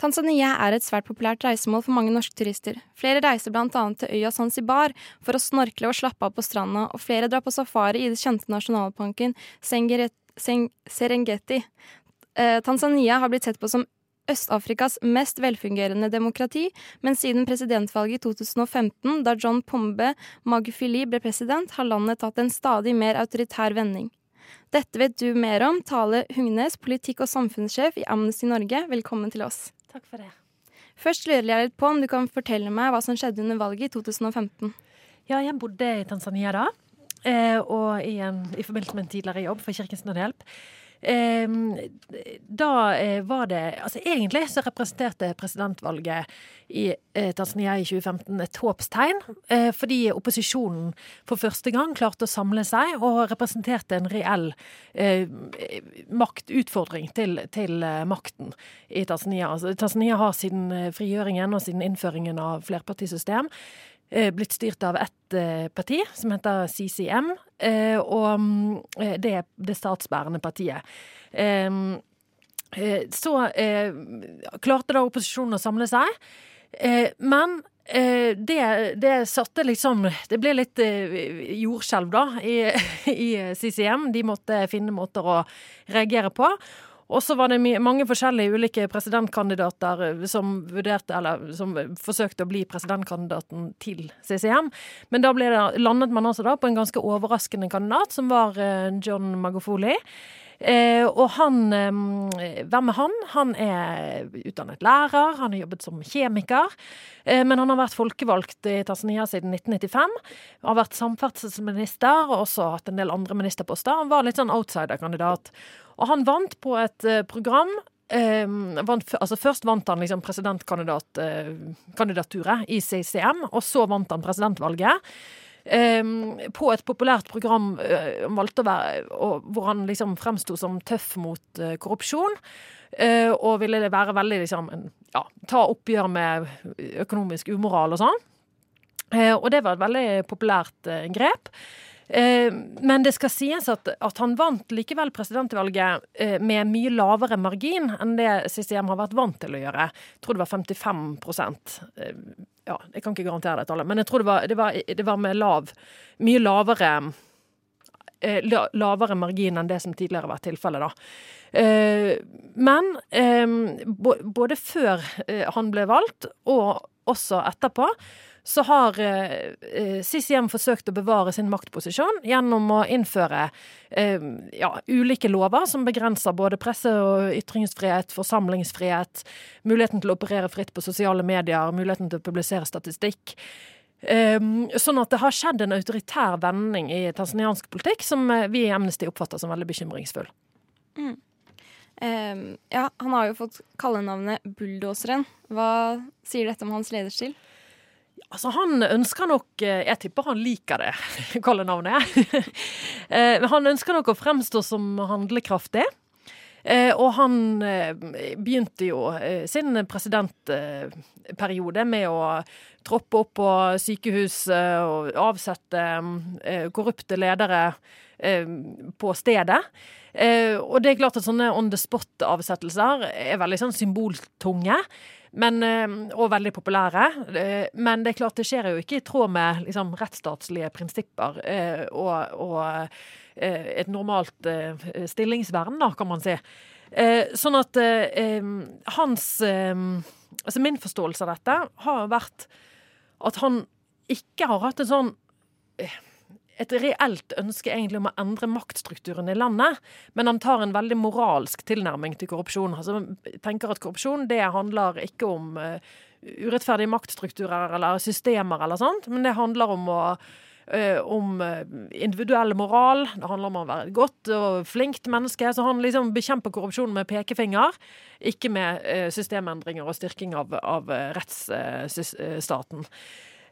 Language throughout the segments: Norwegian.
Tanzania er et svært populært reisemål for mange norske turister. Flere reiser bl.a. til øya Zanzibar for å snorkle og slappe av på stranda, og flere drar på safari i det kjente nasjonalparken Serengeti. Eh, Tanzania har blitt sett på som Øst-Afrikas mest velfungerende demokrati, men siden presidentvalget i 2015, da John Pombe Magufili ble president, har landet tatt en stadig mer autoritær vending. Dette vet du mer om. Tale Hungnes, politikk- og samfunnssjef i Amnesty Norge, velkommen til oss. Takk for det. Først lurer jeg litt på om du kan fortelle meg hva som skjedde under valget i 2015. Ja, jeg bodde i Tanzania da, eh, og i, en, i forbindelse med en tidligere jobb for Kirkens Nødhjelp. Eh, da eh, var det Altså egentlig så representerte presidentvalget i eh, Tanzania i 2015 et håpstegn, eh, fordi opposisjonen for første gang klarte å samle seg og representerte en reell maktutfordring til, til makten i Tanzania. Altså, Tanzania har siden frigjøringen og siden innføringen av flerpartisystem blitt styrt av ett eh, parti, som heter CCM, eh, og mm, eh, det er det statsbærende partiet. Eh, eh, så eh, klarte da opposisjonen å samle seg, eh, men eh, det, det satte liksom Det ble litt eh, jordskjelv, da, i, i CCM. De måtte finne måter å reagere på. Og så var det mange forskjellige ulike presidentkandidater eh, som vurderte, eller som forsøkte å bli presidentkandidaten til CCM. Men da det, landet man altså da på en ganske overraskende kandidat, som var eh, John Magufuli. Eh, og han Hvem er han? Han er utdannet lærer, han har jobbet som kjemiker. Eh, men han har vært folkevalgt i Tanzania siden 1995. Har vært samferdselsminister og også hatt en del andre ministerposter. Han var litt sånn outsider-kandidat. Og han vant på et eh, program Um, vant, altså Først vant han liksom presidentkandidaturet i CCM, og så vant han presidentvalget. Eh, på et populært program eh, valgte å være, hvor han liksom fremsto som tøff mot eh, korrupsjon. eh, og ville være veldig liksom ja, ta oppgjør med økonomisk umoral og sånn. Eh, og det var et veldig populært eh, grep. Eh, men det skal sies at, at han vant likevel presidentvalget eh, med mye lavere margin enn det CCM har vært vant til å gjøre. Jeg tror det var 55 eh, Ja, jeg kan ikke garantere det tallet, men jeg tror det var, det var, det var med lav Mye lavere eh, la- lavere margin enn det som tidligere har vært tilfellet, da. Eh, men eh, både før han ble valgt, og også etterpå, så har eh, eh, CCM forsøkt å bevare sin maktposisjon gjennom å innføre eh, ja, ulike lover som begrenser både presse- og ytringsfrihet, forsamlingsfrihet, muligheten til å operere fritt på sosiale medier, muligheten til å publisere statistikk. Um, sånn at det har skjedd en autoritær vending i tanzaniansk politikk som eh, vi i Amnesty oppfatter som veldig bekymringsfull. Eh, ja, han har jo fått kallenavnet Bulldoseren. Hva sier dette om hans lederstil? Altså, han ønsker nok eh, Jeg tipper han liker det, kallenavnet. Men han ønsker nok å fremstå som handlekraftig. Eh, og han eh, begynte jo eh, sin presidentperiode med å troppe opp på sykehus eh, og avsette korrupte ledere på stedet. Og det er klart at sånne on the spot-avsettelser er veldig sånn symboltunge. Men, eh, og veldig populære. Eh, Men det er klart det skjer jo ikke i tråd med liksom, rettsstatslige prinsipper eh, og, og et normalt stillingsvern, kan man si. Sånn at hans Altså min forståelse av dette har vært at han ikke har hatt en sånn et reelt ønske egentlig om å endre maktstrukturen i landet, men han tar en veldig moralsk tilnærming til korrupsjon. Altså, tenker at korrupsjon det handler ikke om eh, urettferdige maktstrukturer eller systemer eller sånt, men det handler om å eh, om eh, individuell moral. Det handler om å være et godt og flinkt menneske. Så han liksom bekjemper korrupsjon med pekefinger, ikke med systemendringer og styrking av, av rettsstaten.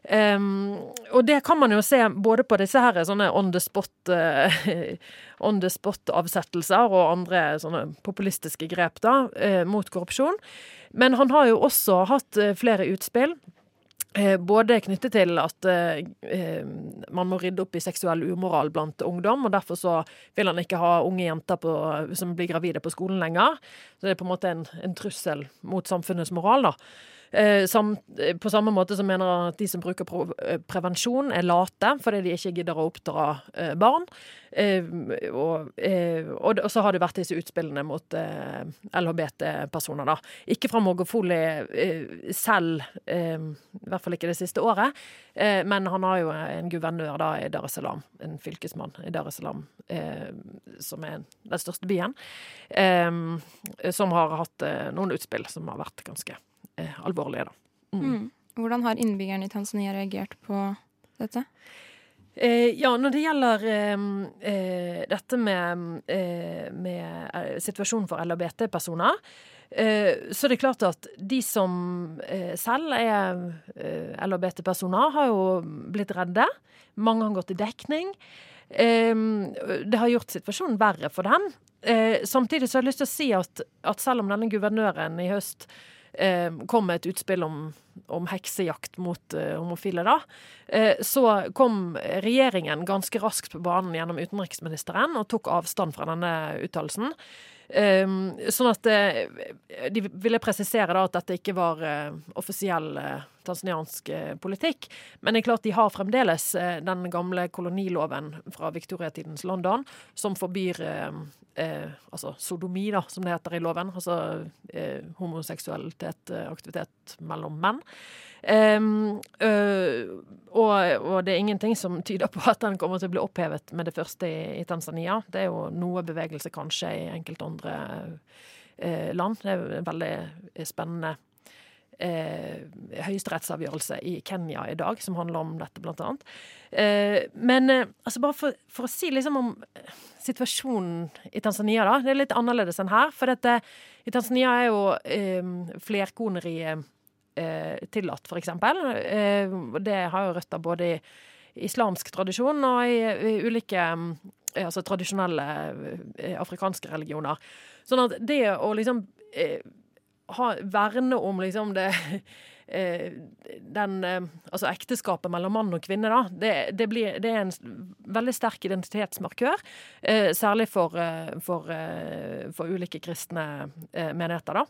Um, og det kan man jo se både på disse her sånne on the spot uh, on the spot-avsettelser og andre sånne populistiske grep da, uh, mot korrupsjon. Men han har jo også hatt uh, flere utspill. Både knyttet til at man må rydde opp i seksuell umoral blant ungdom, og derfor så vil han ikke ha unge jenter på, som blir gravide på skolen lenger. Så det er på en måte en, en trussel mot samfunnets moral, da. Eh, eh, på samme måte som mener at de som bruker eh, prevensjon, er late fordi de ikke gidder å oppdra barn. Og, og, så har det vært disse utspillene mot LHBT-personer, da. Ikke fra Mogofoli selv, i hvert fall ikke det siste året, men han har jo en guvernør da i Dar es Salaam, en fylkesmann i Dar es Salaam, som er den største byen, som har hatt noen utspill som har vært ganske alvorlige. Da. Mm. Mm. Hvordan har innbyggerne i Tanzania reagert på dette? Eh, ja, når det gjelder eh, eh dette med, eh, med eh, situasjonen for LHBT-personer, så er det klart at de som selv er LHBT-personer, har jo blitt redde. Mange har gått i dekning. det har gjort situasjonen verre for dem. samtidig så har jeg lyst til å si at, at selv om denne guvernøren i høst eh, kom med et utspill om, om heksejakt mot eh, homofile, da, eh, så kom regjeringen ganske raskt på banen gjennom utenriksministeren og tok avstand fra denne uttalelsen. Um, sånn at uh, De ville presisere da at dette ikke var uh, offisiell uh, tanzaniansk politikk. Men det er klart de har fremdeles den gamle koloniloven fra viktoriatidens London, som forbyr altså sodomi, da, som det heter i loven. Altså homoseksualitet, aktivitet mellom menn. Um, og, og, det er ingenting som tyder på at den kommer til å bli opphevet med det første i, i Tanzania. Det er jo noe bevegelse kanskje i enkelte andre land. Det er veldig spennende uh, høyesterettsavgjørelse i Kenya i dag som handler om dette, blant annet. Eh, men altså bare for, for, å si liksom om situasjonen i Tanzania, da. Det er litt annerledes enn her. For dette, i Tanzania er jo eh, flerkoneriet eh, tillatt, f.eks. Eh, det har jo røtter både i islamsk tradisjon og i, i ulike eh, altså tradisjonelle eh, afrikanske religioner. Sånn at det å liksom eh, ha, verne om liksom det eh, den, altså ekteskapet mellom mann og kvinne, da, det, det, blir, det er en veldig sterk identitetsmarkør. Eh, særlig for, for, for, ulike kristne menigheter, da.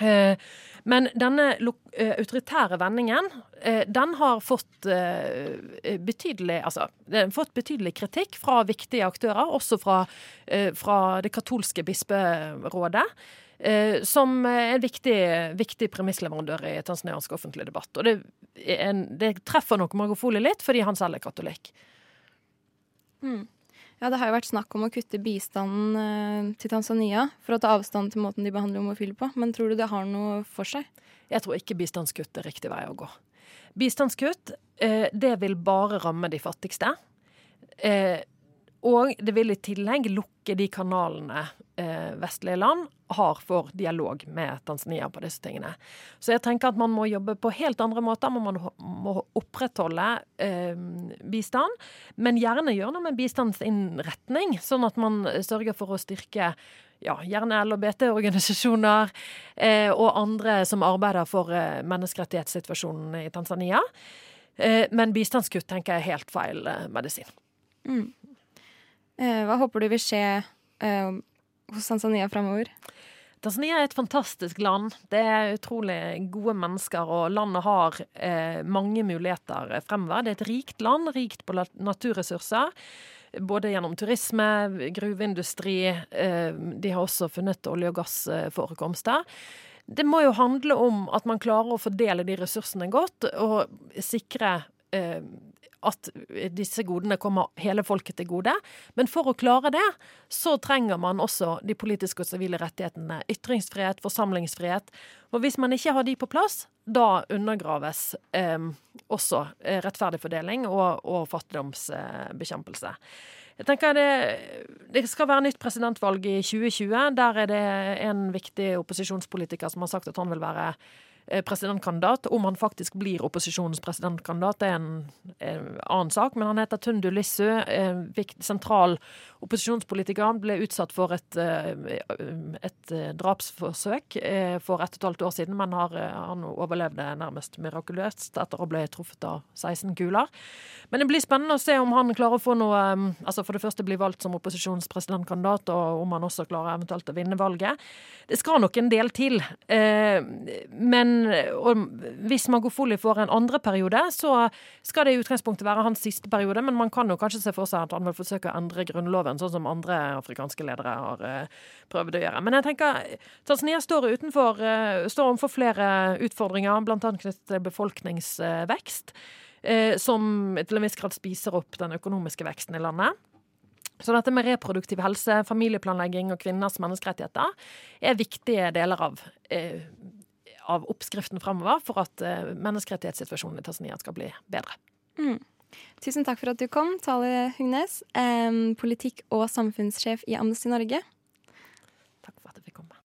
Eh, men denne eh, autoritære vendingen, eh, den har fått betydelig, altså, fått betydelig kritikk fra viktige aktører, også fra, fra det katolske bisperådet. Som en viktig, viktig premissleverandør i tanzaniansk offentlig debatt. Og det, en, det treffer nok Margofoli litt, fordi han selv er katolikk. Mm. Ja, Det har jo vært snakk om å kutte bistanden eh, til Tanzania for å ta avstand til måten de behandler homofile på, men tror du det har noe for seg? Jeg tror ikke bistandskutt er riktig vei å gå. Bistandskutt, eh, det vil bare ramme de fattigste. Eh, og det vil i tillegg lukke de kanalene eh, vestlige land har for dialog med Tanzania på disse tingene. Så jeg tenker at man må jobbe på helt andre måter. Man må opprettholde eh, bistand, men gjerne gjøre noe med bistandsinnretning, sånn at man sørger for å styrke ja, gjerne LHBT-organisasjoner eh, og andre som arbeider for eh, menneskerettighetssituasjonen i Tanzania. Eh, men bistandskutt tenker jeg er helt feil eh, medisin. Mm. Eh, hva håper du vil skje hos Tanzania framover? Tanzania er et fantastisk land. Det er utrolig gode mennesker, og landet har eh, mange muligheter fremover. Det er et rikt land, rikt på naturressurser. Både gjennom turisme, gruveindustri. Eh, de har også funnet olje- og gassforekomster. Det må jo handle om at man klarer å fordele de ressursene godt, og sikre eh, at disse godene kommer hele folket til gode. Men for å klare det, så trenger man også de politiske og sivile rettighetene. Ytringsfrihet, forsamlingsfrihet. Og hvis man ikke har de på plass, da undergraves eh, også eh, rettferdig fordeling og, og fattigdomsbekjempelse. Jeg tenker det, det, skal være nytt presidentvalg i 2020. Der er det en viktig opposisjonspolitiker som har sagt at han vil være presidentkandidat. Om han faktisk blir opposisjonens presidentkandidat, det er en, en annen sak. Men han heter Tundu Lissu, sentral opposisjonspolitiker. Han ble utsatt for et, et drapsforsøk for ett og et halvt år siden, men har, han overlevde nærmest mirakuløst etter å bli truffet av 16 kuler. Men det blir spennende å se om han klarer å få noe altså For det første bli valgt som opposisjonens presidentkandidat, og om han også klarer eventuelt å vinne valget. Det skal nok en del til. Eh, men hvis Magofoli får en andre periode, så skal det i utgangspunktet være hans siste periode. Men man kan jo kanskje se for seg at han vil forsøke å endre grunnloven, sånn som andre afrikanske ledere har eh, prøvd å gjøre. Men jeg tenker Tanzania står utenfor, eh, står overfor flere utfordringer, bl.a. knyttet til befolkningsvekst. Som til en viss grad spiser opp den økonomiske veksten i landet. Så dette med reproduktiv helse, familieplanlegging og kvinners menneskerettigheter er viktige deler av, eh, av oppskriften framover for at eh, menneskerettighetssituasjonen i Tanzania skal bli bedre. Mm. Tusen takk for at du kom, Tale Hugnes, politikk- og samfunnssjef i Amnesty Norge. Takk for at jeg fikk komme.